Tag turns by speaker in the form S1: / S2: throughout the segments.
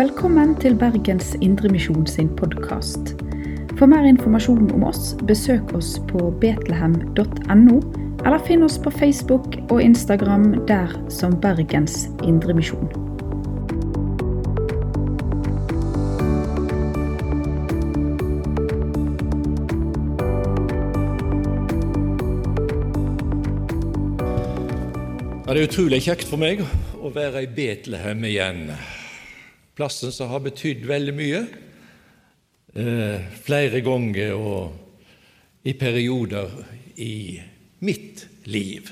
S1: Velkommen til Bergens Indremisjon sin podkast. For mer informasjon om oss, besøk oss på betlehem.no, eller finn oss på Facebook og Instagram der som Bergens Indremisjon.
S2: Det er utrolig kjekt for meg å være i Betlehem igjen. Plassen som har betydd veldig mye eh, flere ganger og i perioder i mitt liv.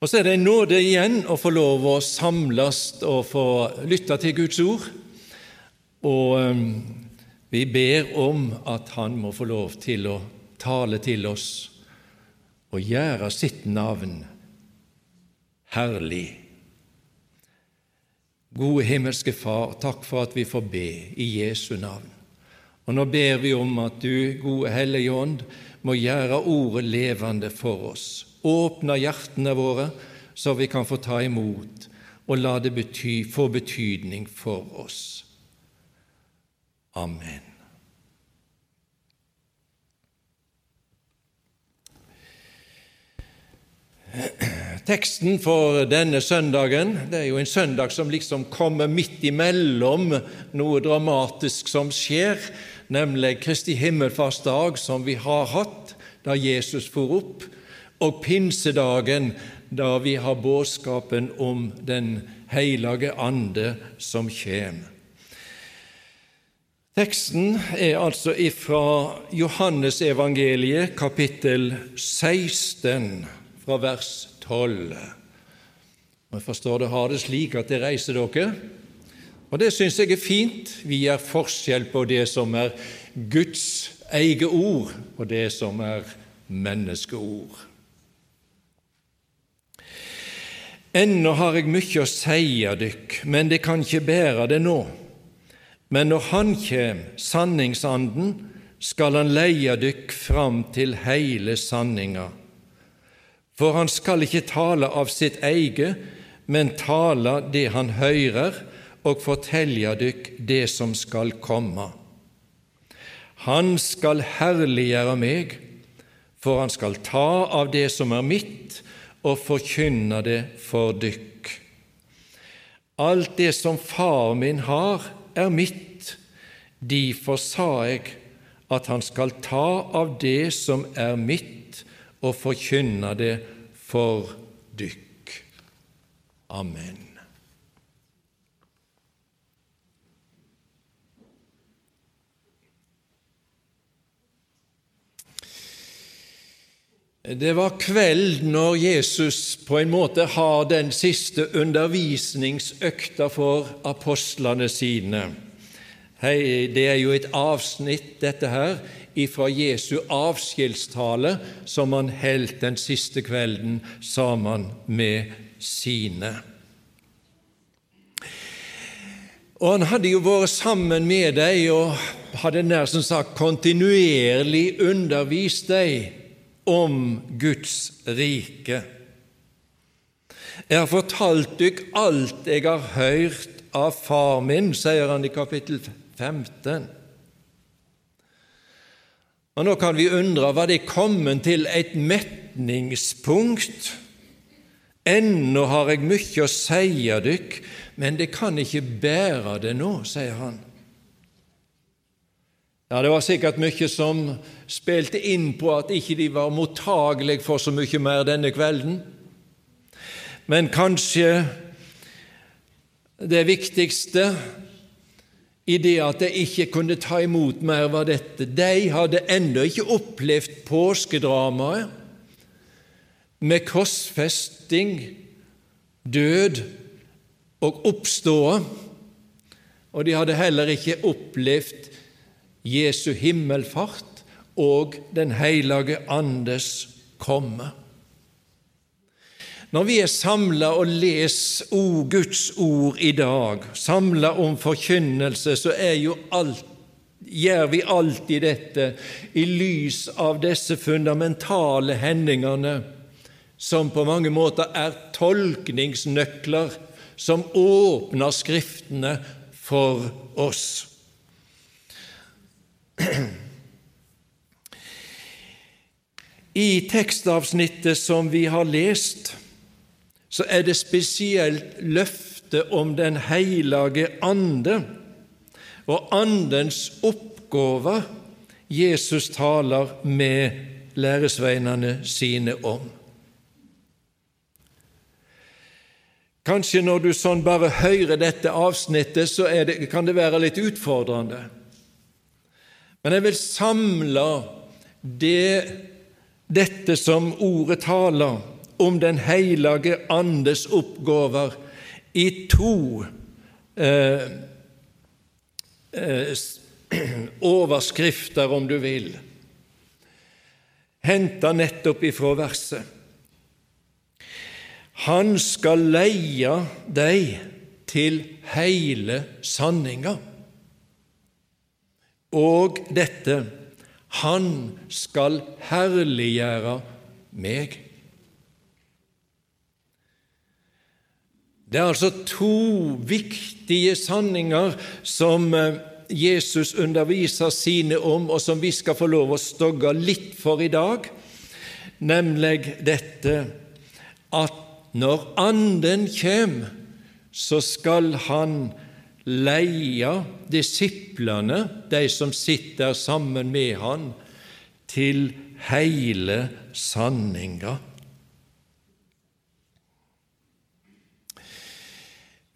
S2: Og så er det en nåde igjen å få lov å samles og få lytte til Guds ord. Og eh, vi ber om at Han må få lov til å tale til oss og gjøre sitt navn herlig. Gode himmelske Far, takk for at vi får be i Jesu navn. Og nå ber vi om at du, gode Hellige Ånd, må gjøre ordet levende for oss. Åpne hjertene våre, så vi kan få ta imot, og la det bety, få betydning for oss. Amen. Teksten for denne søndagen det er jo en søndag som liksom kommer midt imellom noe dramatisk som skjer, nemlig Kristi himmelfartsdag, som vi har hatt da Jesus for opp, og pinsedagen, da vi har budskapen om Den hellige ande som kommer. Teksten er altså ifra Johannesevangeliet kapittel 16, fra vers 12. Og Jeg forstår det har det slik at det reiser dere, og det syns jeg er fint. Vi gjør forskjell på det som er Guds eget ord, og det som er menneskeord. Ennå har jeg mye å seie dykk, men det kan ikke bære det nå. Men når Han kjem, sanningsanden, skal Han leie dykk fram til heile sanninga for han skal ikke tale av sitt eget, men tale det han hører, og fortelle dykk det som skal komme. Han skal herliggjøre meg, for han skal ta av det som er mitt, og forkynne det for dykk. Alt det som far min har, er mitt. Derfor sa jeg at han skal ta av det som er mitt, og forkynne det for dykk. Amen. Det var kveld når Jesus på en måte har den siste undervisningsøkta for apostlene sine. Hei, det er jo et avsnitt, dette her, ifra Jesu avskjedstale som han holdt den siste kvelden sammen med sine. Og Han hadde jo vært sammen med dem og hadde nær som sagt kontinuerlig undervist dem om Guds rike. Jeg har fortalt dere alt jeg har hørt av far min, sier han i kapittel 15. Og Nå kan vi undre var det kommet til et metningspunkt. Ennå har jeg mye å seie dykk, men det kan ikke bære det nå, sier han. Ja, Det var sikkert mye som spilte inn på at ikke de var mottagelige for så mye mer denne kvelden. Men kanskje det viktigste i det at de ikke kunne ta imot mer, var dette. De hadde ennå ikke opplevd påskedramaet med korsfesting, død og oppståa, og de hadde heller ikke opplevd Jesu himmelfart og Den hellige Andes komme. Når vi er samla og leser oh, Guds ord i dag, samla om forkynnelse, så alt, gjør vi alltid dette i lys av disse fundamentale hendingene som på mange måter er tolkningsnøkler som åpner Skriftene for oss. I tekstavsnittet som vi har lest, så er det spesielt løftet om Den hellige ande og Andens oppgaver Jesus taler med læresveinene sine om. Kanskje når du sånn bare hører dette avsnittet, så det, kan det være litt utfordrende. Men jeg vil samle det, dette som ordet taler om Den hellige andes oppgaver, i to eh, eh, overskrifter, om du vil, henta nettopp ifra verset. Han skal leie deg til heile sanninga. Og dette Han skal herliggjøre meg. Det er altså to viktige sanninger som eh, Jesus underviser sine om, og som vi skal få lov å stogge litt for i dag, nemlig dette at når Anden kjem, så skal han leie disiplene, de som sitter sammen med han, til heile sanninga.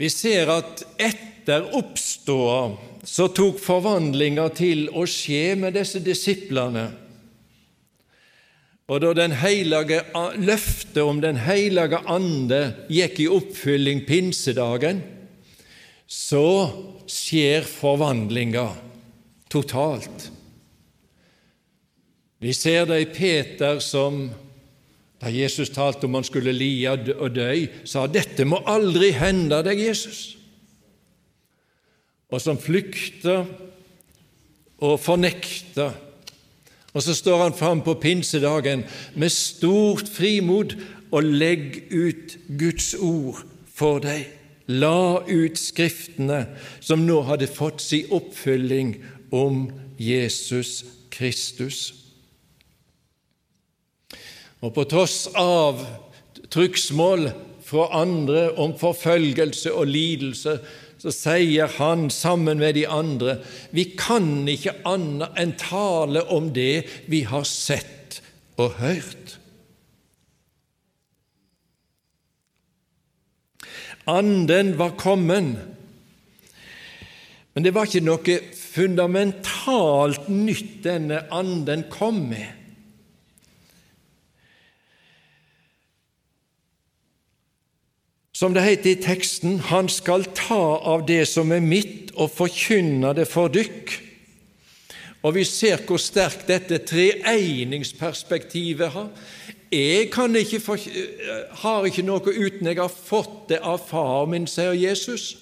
S2: Vi ser at etter oppståa så tok forvandlinga til å skje med disse disiplene. Og da den heilage, løftet om Den hellige ande gikk i oppfylling pinsedagen, så skjer forvandlinga totalt. Vi ser det i Peter som, da Jesus talte om han skulle lie og dø, sa 'Dette må aldri hende deg, Jesus', og som flykter og fornekter og så står han fram på pinsedagen med stort frimod og legg ut Guds ord for deg. La ut Skriftene, som nå hadde fått si oppfylling om Jesus Kristus. Og på tross av trykksmål fra andre om forfølgelse og lidelse, så sier han sammen med de andre vi kan ikke annet enn tale om det vi har sett og hørt. Anden var kommet, men det var ikke noe fundamentalt nytt denne anden kom med. Som det heter i teksten, Han skal ta av det som er mitt, og forkynne det for dykk. Og vi ser hvor sterkt dette treegningsperspektivet har. Jeg ikke for, har ikke noe uten jeg har fått det av far min, sier Jesus.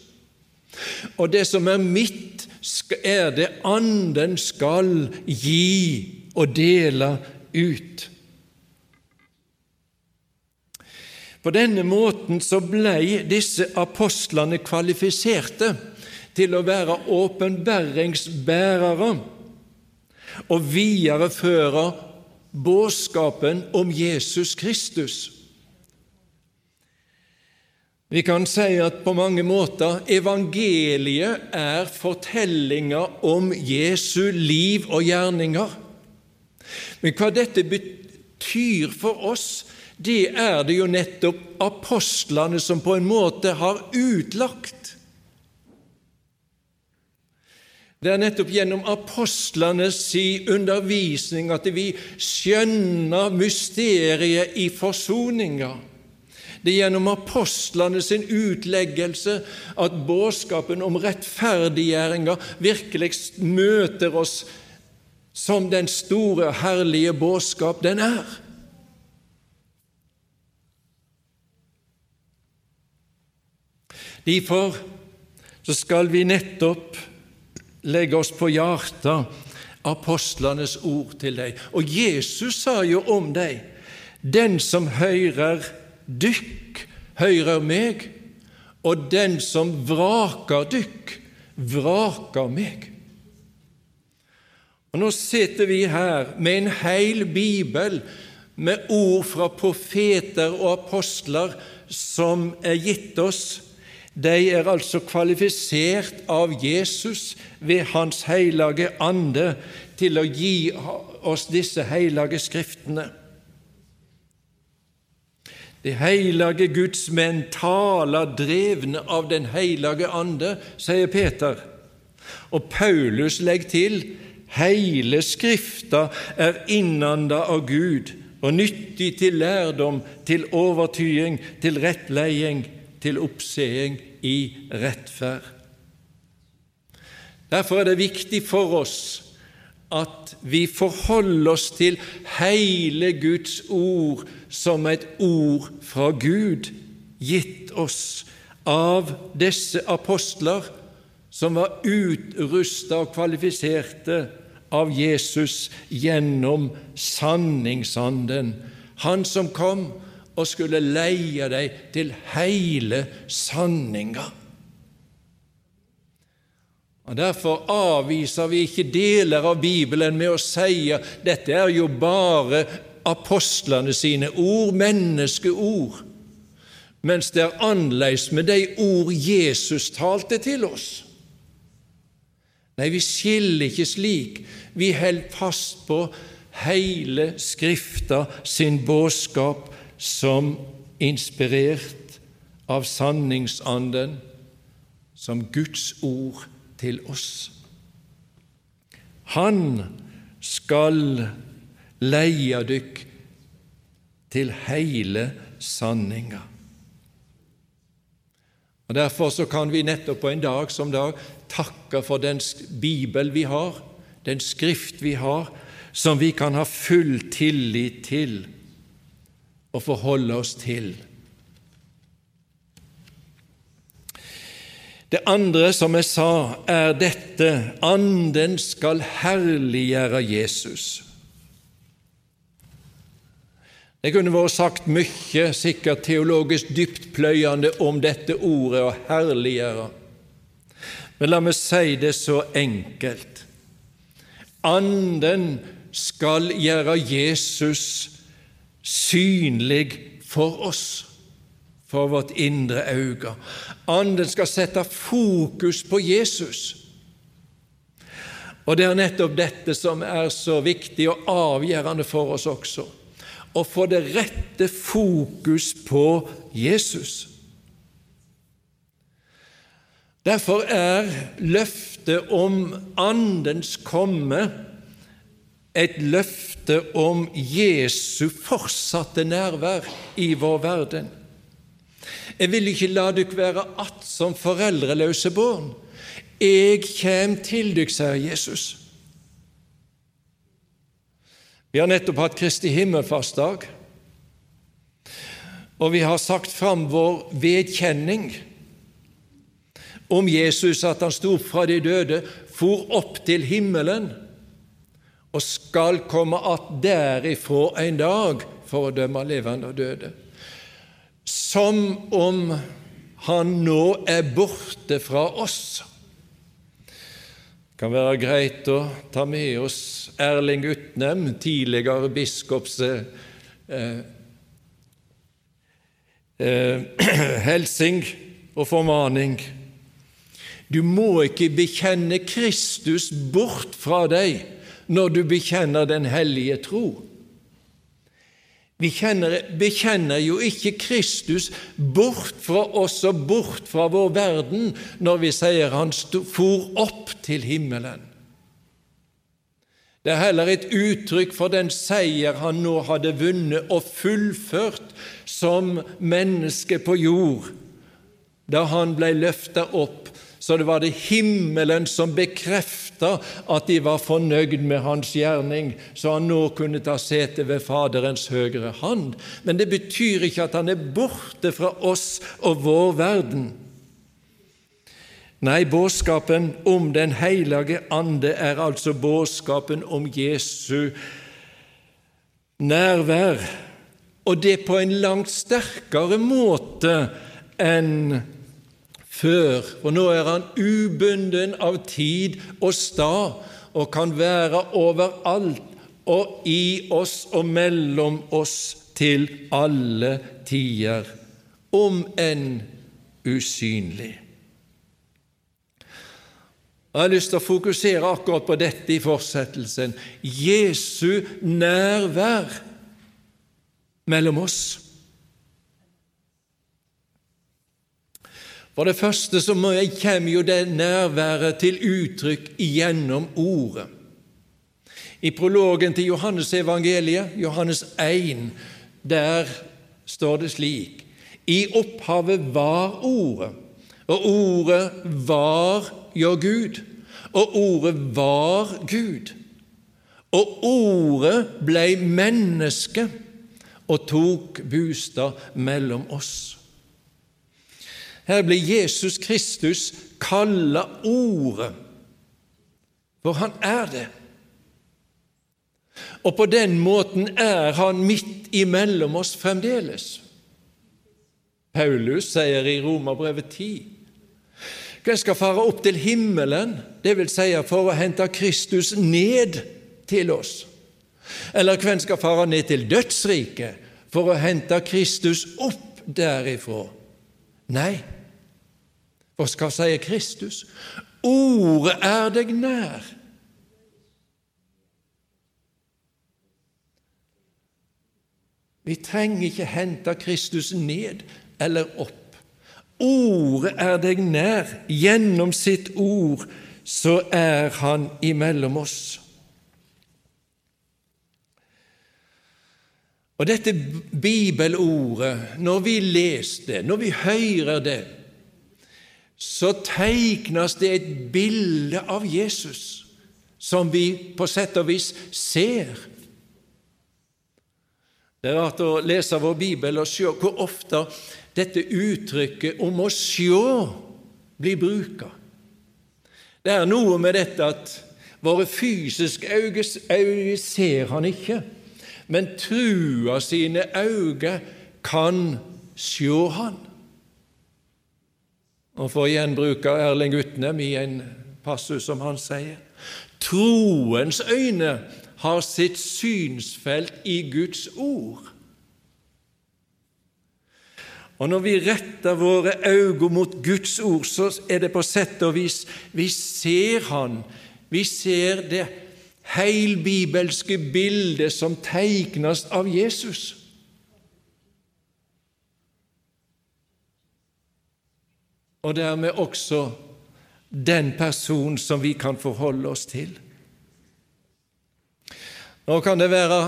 S2: Og det som er mitt, er det Anden skal gi og dele ut. På denne måten så blei disse apostlene kvalifiserte til å være åpenbæringsbærere og videreføre budskapen om Jesus Kristus. Vi kan si at på mange måter evangeliet er fortellinger om Jesu liv og gjerninger. Men hva dette betyr for oss, det er det jo nettopp apostlene som på en måte har utlagt. Det er nettopp gjennom apostlenes undervisning at vi skjønner mysteriet i forsoninga. Det er gjennom apostlene sin utleggelse at budskapen om rettferdiggjøringa virkelig møter oss som den store, herlige budskap den er. Derfor skal vi nettopp legge oss på hjertet apostlenes ord til deg. Og Jesus sa jo om deg den som hører dykk, hører meg, og den som vraker dykk, vraker meg. Og Nå sitter vi her med en hel bibel med ord fra profeter og apostler som er gitt oss. De er altså kvalifisert av Jesus ved Hans hellige ande til å gi oss disse hellige skriftene. De hellige Guds menn taler drevne av Den hellige ande, sier Peter. Og Paulus legger til hele Skrifta er innanda av Gud og nyttig til lærdom, til overtyding, til rettleiing, til oppseing i rettferd. Derfor er det viktig for oss at vi forholder oss til hele Guds ord som et ord fra Gud, gitt oss av disse apostler som var utrusta og kvalifiserte av Jesus gjennom sanningsanden, han som kom og skulle leie deg til hele sanninga. Og Derfor avviser vi ikke deler av Bibelen med å si at dette er jo bare apostlene sine ord, menneskeord, mens det er annerledes med de ord Jesus talte til oss. Nei, vi skiller ikke slik. Vi holder fast på hele Skrifta sin budskap som inspirert av sanningsanden, som Guds ord til oss. Han skal leie dykk til hele sanninga. Og Derfor så kan vi nettopp på en dag som dag takke for den Bibel vi har, den Skrift vi har, som vi kan ha full tillit til og forholde oss til. Det andre som jeg sa, er dette Anden skal herliggjøre Jesus. Det kunne vært sagt mye, sikkert teologisk dyptpløyende, om dette ordet å herliggjøre. Men la meg si det så enkelt. Anden skal gjøre Jesus synlig for oss, for vårt indre øye. Anden skal sette fokus på Jesus. Og det er nettopp dette som er så viktig og avgjørende for oss også å få det rette fokus på Jesus. Derfor er løftet om Andens komme et løfte om Jesu fortsatte nærvær i vår verden. Jeg vil ikke la dere være att som foreldreløse barn. Jeg kjem til dere, sier Jesus. Vi har nettopp hatt Kristi himmelfartsdag, og vi har sagt fram vår vedkjenning om Jesus, at han sto fra de døde, for opp til himmelen og skal komme att derifra en dag for å dømme levende og døde. Som om han nå er borte fra oss Det kan være greit å ta med oss Erling Utnem, tidligere biskops eh, eh, helsing og formaning. Du må ikke bekjenne Kristus bort fra deg når du bekjenner den hellige tro. Vi kjenner, bekjenner jo ikke Kristus bort fra oss og bort fra vår verden når vi sier Han for opp til himmelen. Det er heller et uttrykk for den seier han nå hadde vunnet og fullført som menneske på jord, da han ble løfta opp så det var det himmelen som bekrefta at de var fornøyd med hans gjerning, så han nå kunne ta sete ved Faderens høyre hand. Men det betyr ikke at han er borte fra oss og vår verden. Nei, budskapen om Den hellige ande er altså budskapen om Jesu nærvær, og det på en langt sterkere måte enn før, for nå er Han ubunden av tid og stad og kan være overalt og i oss og mellom oss til alle tider, om enn usynlig. Jeg har lyst til å fokusere akkurat på dette i fortsettelsen. Jesu nærvær mellom oss. For det første så kommer jo det nærværet til uttrykk gjennom Ordet. I prologen til Johannes evangeliet, Johannes 1, der står det slik I opphavet var Ordet, og Ordet var jo Gud, og Ordet var Gud. Og Ordet blei menneske og tok bostad mellom oss. Her blir Jesus Kristus kalla Ordet, for han er det. Og på den måten er han midt imellom oss fremdeles. Paulus sier i Romerbrevet 10 hvem skal fare opp til himmelen, vil si for å hente Kristus ned til oss? Eller hvem skal fare ned til dødsriket for å hente Kristus opp derifra? Nei, hva skal si Kristus? Ordet er deg nær Vi trenger ikke hente Kristus ned eller opp. Ordet er deg nær. Gjennom sitt ord så er Han imellom oss. Og dette bibelordet, når vi leser det, når vi hører det, så tegnes det et bilde av Jesus som vi på sett og vis ser det er rart å lese vår bibel og se hvor ofte dette uttrykket om å sjå blir bruka. Det er noe med dette at våre fysiske øyne, ser han ikke, men trua sine øyne kan sjå han. Og For å gjenbruke Erling Utnem i en passus som han sier troens øyne har sitt synsfelt i Guds ord. Og Når vi retter våre øyne mot Guds ord, så er det på sett og vis vi ser Han, vi ser det heilbibelske bildet som tegnes av Jesus. Og dermed også den person som vi kan forholde oss til. Nå kan det være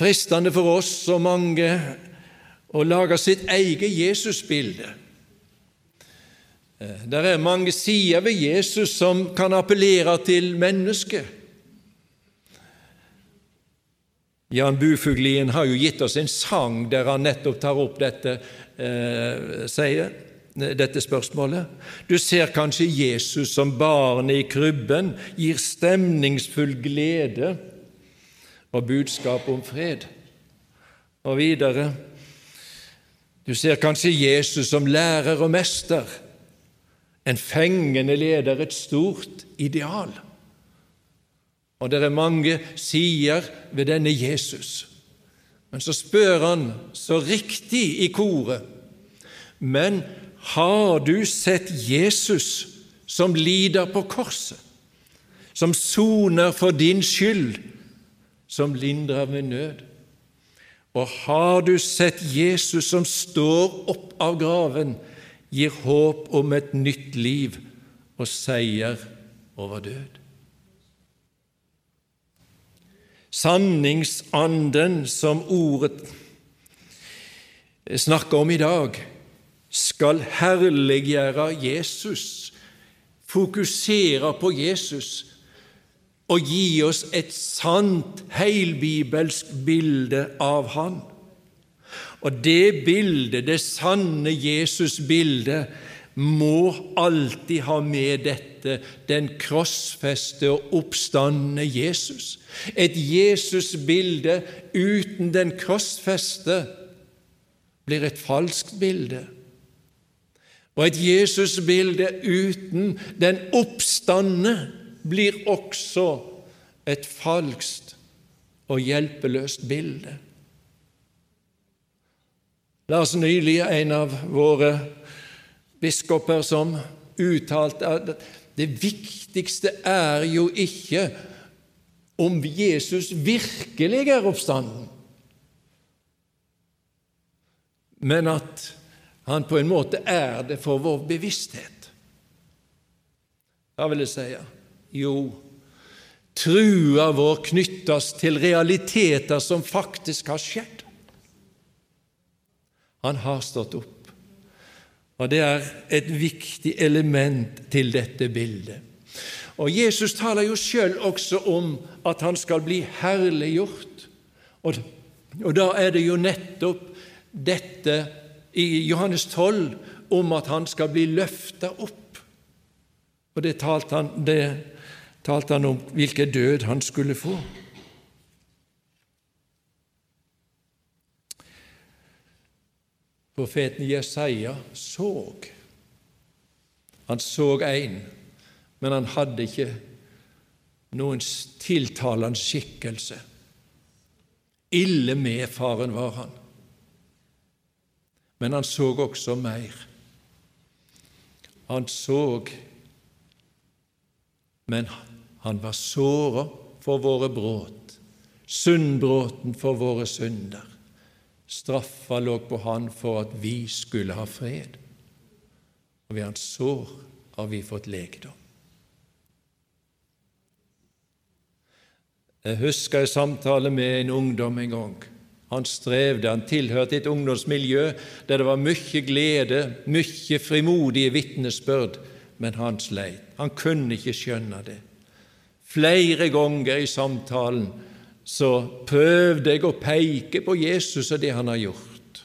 S2: fristende for oss og mange å lage sitt eget Jesusbilde. Eh, det er mange sider ved Jesus som kan appellere til mennesket. Jan Bufuglien har jo gitt oss en sang der han nettopp tar opp dette, eh, sier dette spørsmålet. Du ser kanskje Jesus som barnet i krybben gir stemningsfull glede og budskap om fred. Og videre Du ser kanskje Jesus som lærer og mester, en fengende leder, et stort ideal. Og det er mange sider ved denne Jesus. Men så spør han så riktig i koret Men har du sett Jesus som lider på korset, som soner for din skyld, som lindrer med nød? Og har du sett Jesus som står opp av graven, gir håp om et nytt liv og seier over død? Sanningsanden som ordet snakker om i dag, skal herliggjøre Jesus, fokusere på Jesus og gi oss et sant, heilbibelsk bilde av Han. Og det bildet, det sanne Jesus-bildet, må alltid ha med dette den krossfeste og oppstandende Jesus. Et Jesus-bilde uten den krossfeste blir et falskt bilde Og et Jesusbilde uten den oppstandende blir også et falskt og hjelpeløst bilde. La oss nylig en av våre biskoper som uttalte at det viktigste er jo ikke om Jesus virkelig er oppstanden, men at han på en måte er det for vår bevissthet. Hva vil jeg si? Jo, trua vår knyttes til realiteter som faktisk har skjedd. Han har stått opp. Og Det er et viktig element til dette bildet. Og Jesus taler jo sjøl også om at han skal bli herliggjort. Og, og da er det jo nettopp dette i Johannes 12 om at han skal bli løfta opp. Og det talte, han, det talte han om hvilken død han skulle få. Profeten Jesaja så. Han så en, men han hadde ikke noen tiltalende skikkelse. Ille medfaren var han. Men han så også mer. Han så, men han var såra for våre brudd, syndbråten for våre synder. Straffa lå på han for at vi skulle ha fred, og ved hans sår har vi fått legedom. Jeg husker en samtale med en ungdom en gang. Han strevde, han tilhørte et ungdomsmiljø der det var mye glede, mye frimodige vitnesbyrd, men han sleit. Han kunne ikke skjønne det. Flere ganger i samtalen så prøvde jeg å peke på Jesus og det han har gjort.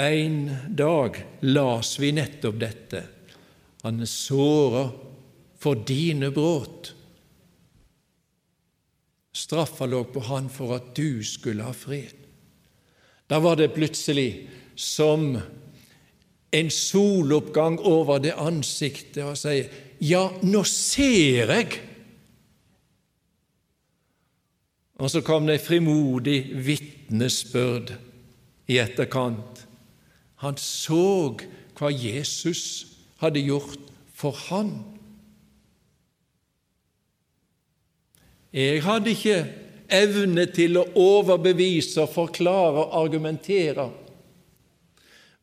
S2: En dag las vi nettopp dette. Han er såra for dine brudd. Straffa lå på han for at du skulle ha fred. Da var det plutselig som en soloppgang over det ansiktet og sier, 'Ja, nå ser jeg'. Og så kom det frimodig vitnesbyrd i etterkant. Han så hva Jesus hadde gjort for han. Jeg hadde ikke evne til å overbevise, forklare og argumentere,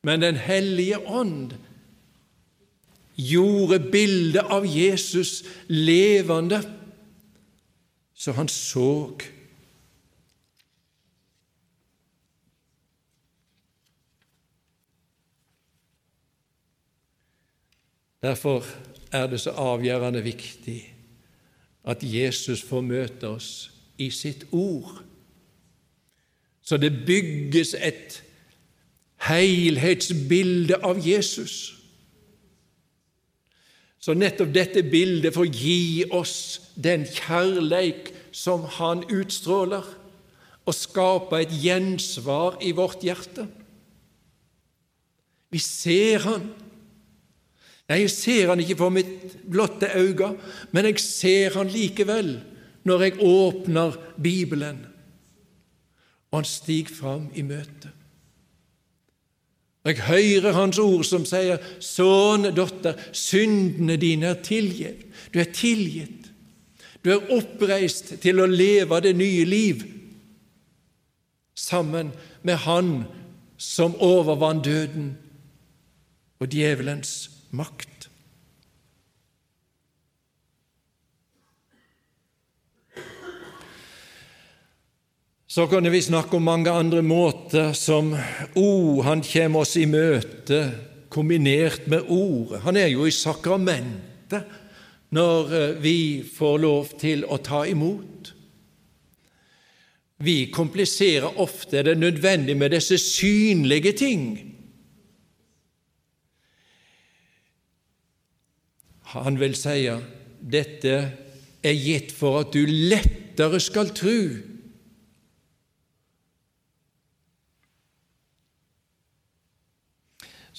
S2: men Den hellige ånd gjorde bildet av Jesus levende, så han så Derfor er det så avgjørende viktig at Jesus får møte oss i sitt ord. Så det bygges et helhetsbilde av Jesus. Så nettopp dette bildet får gi oss den kjærleik som Han utstråler, og skape et gjensvar i vårt hjerte. Vi ser Han, Nei, jeg ser han ikke for mitt blotte øye, men jeg ser han likevel når jeg åpner Bibelen, og han stiger fram i møte. Jeg hører Hans ord som sier, 'Sønn, datter, syndene dine er tilgitt.' Du er tilgitt. Du er oppreist til å leve det nye liv sammen med Han som overvant døden og djevelens makt. Så kunne vi snakke om mange andre måter som oh, Han kommer oss i møte, kombinert med ordet. Han er jo i sakramentet når eh, vi får lov til å ta imot. Vi kompliserer ofte det nødvendig med disse synlige ting. Han vil si dette er gitt for at du lettere skal tru.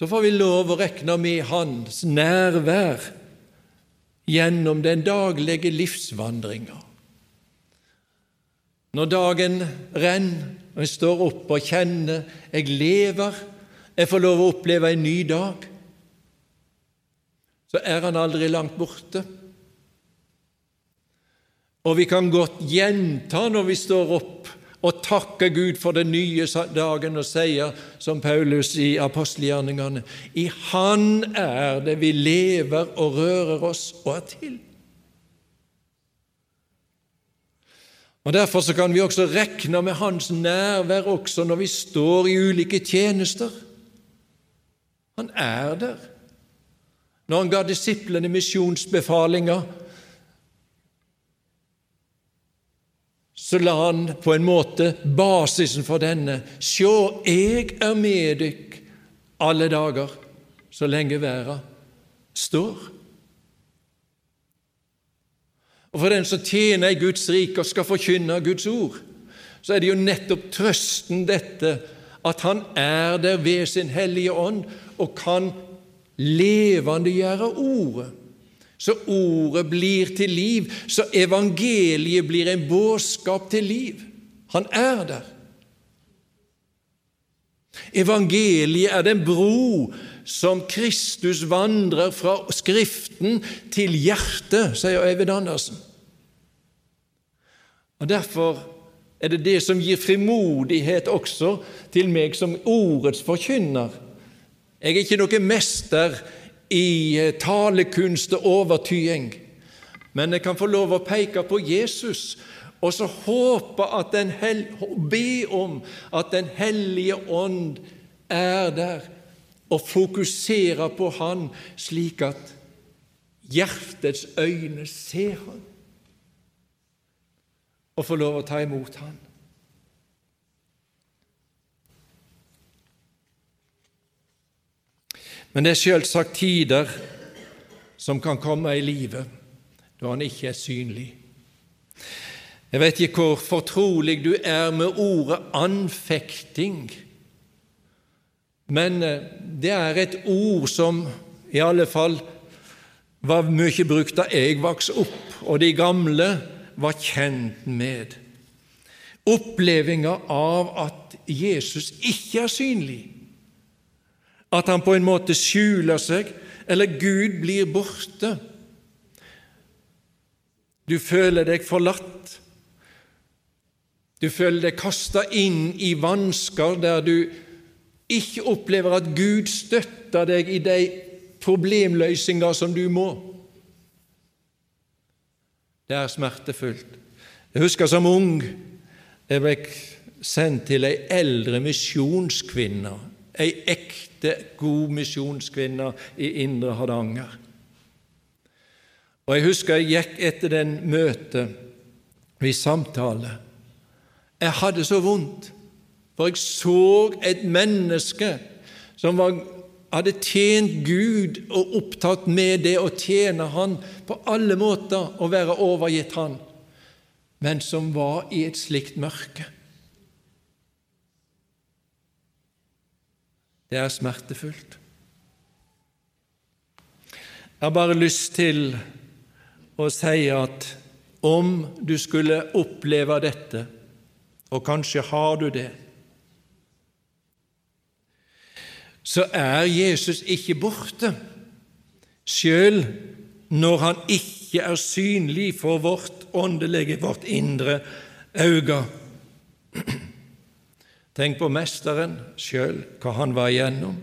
S2: så får vi lov å regne med Hans nærvær gjennom den daglige livsvandringa. Når dagen renner, og jeg står opp og kjenner jeg lever, jeg får lov å oppleve en ny dag, så er han aldri langt borte. Og vi kan godt gjenta når vi står opp og takke Gud for den nye dagen og sier, som Paulus i apostelgjerningene, i Han er det vi lever og rører oss og er til. Og Derfor så kan vi også regne med Hans nærvær også når vi står i ulike tjenester. Han er der. Når han ga disiplene misjonsbefalinger, så la han på en måte basisen for denne. Sjå, jeg er med dykk alle dager, så lenge verda står. Og For den som tjener i Guds rike og skal forkynne Guds ord, så er det jo nettopp trøsten dette at Han er der ved sin Hellige Ånd og kan levendegjøre Ordet så ordet blir til liv, så evangeliet blir en budskap til liv. Han er der. Evangeliet er den bro som Kristus vandrer fra Skriften til hjertet, sier Øyvind Andersen. Og Derfor er det det som gir frimodighet også til meg som ordets forkynner. Jeg er ikke noen mester i eh, talekunst og overtyding, men jeg kan få lov å peke på Jesus og så håpe at den hel, be om at Den hellige ånd er der og fokuserer på Han, slik at hjertets øyne ser Han og får lov å ta imot Han. Men det er selvsagt tider som kan komme i livet da han ikke er synlig. Jeg vet ikke hvor fortrolig du er med ordet anfekting, men eh, det er et ord som i alle fall var mye brukt da jeg vokste opp, og de gamle var kjent med. Opplevelsen av at Jesus ikke er synlig at han på en måte skjuler seg, eller Gud blir borte. Du føler deg forlatt. Du føler deg kasta inn i vansker der du ikke opplever at Gud støtter deg i de problemløsninger som du må. Det er smertefullt. Jeg husker som ung jeg ble sendt til ei eldre misjonskvinne, ei ekte god misjonskvinne i Indre Hardanger. Og Jeg husker jeg gikk etter den møtet, vi samtale. Jeg hadde så vondt, for jeg så et menneske som var, hadde tjent Gud og opptatt med det å tjene Han på alle måter og være overgitt Han, men som var i et slikt mørke. Det er smertefullt. Jeg har bare lyst til å si at om du skulle oppleve dette, og kanskje har du det, så er Jesus ikke borte, sjøl når han ikke er synlig for vårt åndelige, vårt indre øye. Tenk på Mesteren sjøl, hva han var igjennom.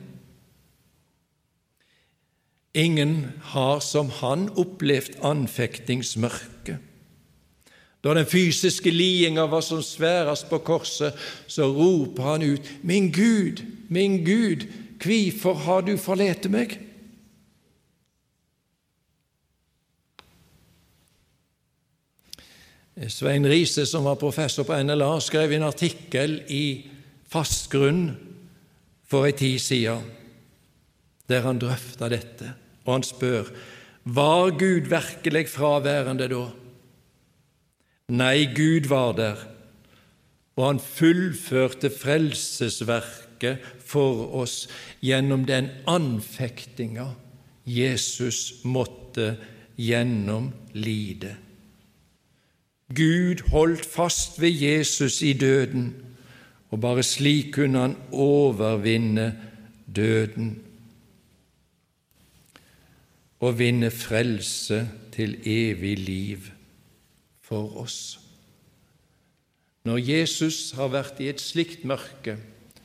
S2: Ingen har som han opplevd anfektingsmørket. Da den fysiske lidinga var som sværest på korset, så roper han ut, Min Gud, min Gud, hvorfor har du forlatt meg? Svein Riise, som var professor på NLA, skrev en artikkel i fast grunn for ei tid siden, der han drøfta dette, og han spør var Gud virkelig fraværende da? Nei, Gud var der, og han fullførte frelsesverket for oss gjennom den anfektinga Jesus måtte gjennom lide. Gud holdt fast ved Jesus i døden, og bare slik kunne han overvinne døden og vinne frelse til evig liv for oss. Når Jesus har vært i et slikt mørke,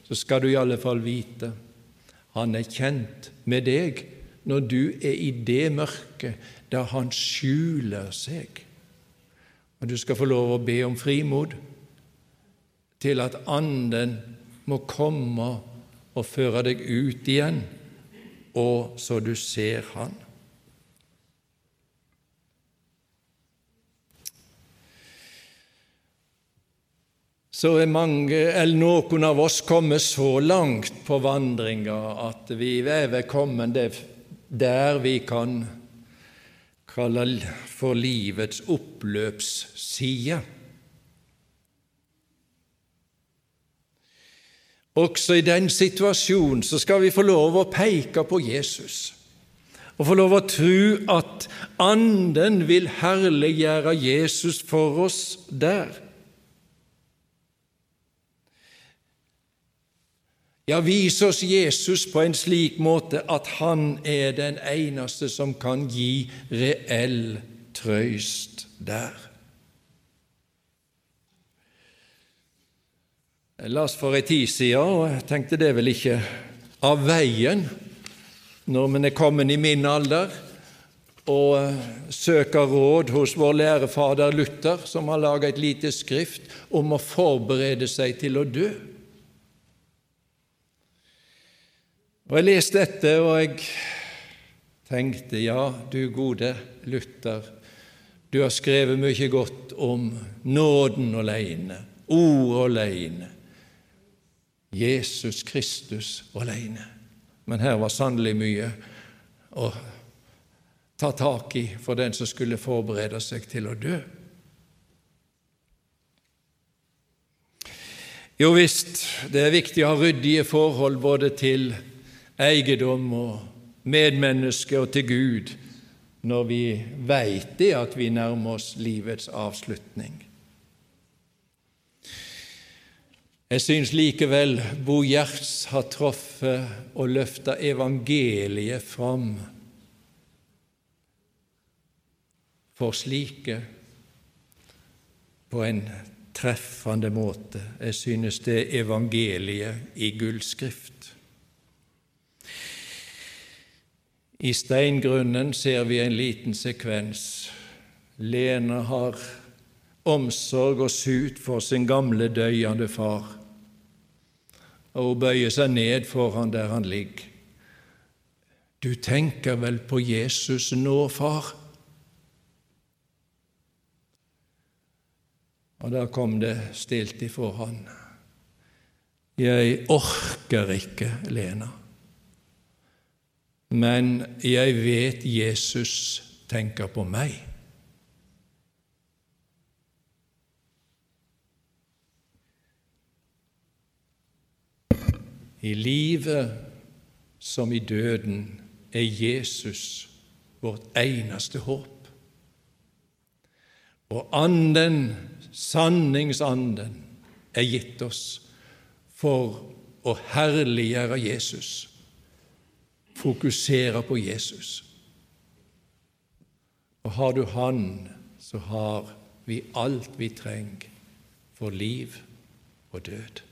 S2: så skal du i alle fall vite han er kjent med deg når du er i det mørket der han skjuler seg. Og du skal få lov å be om frimod til at Anden må komme og føre deg ut igjen, og så du ser Han. Så er mange, eller noen av oss kommet så langt på vandringa at vi er kommet der vi kan kalle for livets oppløpsside. Også i den situasjonen så skal vi få lov å peke på Jesus og få lov å tro at Anden vil herliggjøre Jesus for oss der. Ja, vis oss Jesus på en slik måte at han er den eneste som kan gi reell trøyst der. Jeg las for ei tid siden, og jeg tenkte det er vel ikke av veien når man er kommet i min alder, og søker råd hos vår lærefader Luther, som har laget et lite skrift om å forberede seg til å dø. Og Jeg leste dette, og jeg tenkte ja, du gode Luther, du har skrevet mye godt om nåden alene, ord alene, Jesus Kristus alene. Men her var sannelig mye å ta tak i for den som skulle forberede seg til å dø. Jo visst, det er viktig å ha ryddige forhold både til eiendom og medmenneske og til Gud når vi veit det at vi nærmer oss livets avslutning. Jeg syns likevel Bo Gjerts har truffet og løfta evangeliet fram for slike på en treffende måte. Jeg synes det er evangeliet i gullskrift. I steingrunnen ser vi en liten sekvens. Lene har omsorg og sut for sin gamle, døyende far, og hun bøyer seg ned foran der han ligger. Du tenker vel på Jesus nå, far? Og da kom det stilt ifra han. Jeg orker ikke, Lena men jeg vet Jesus tenker på meg. I livet som i døden er Jesus vårt eneste håp. Og Anden, sanningsanden, er gitt oss for å herliggjøre Jesus fokusere på Jesus. Og har du Han, så har vi alt vi trenger for liv og død.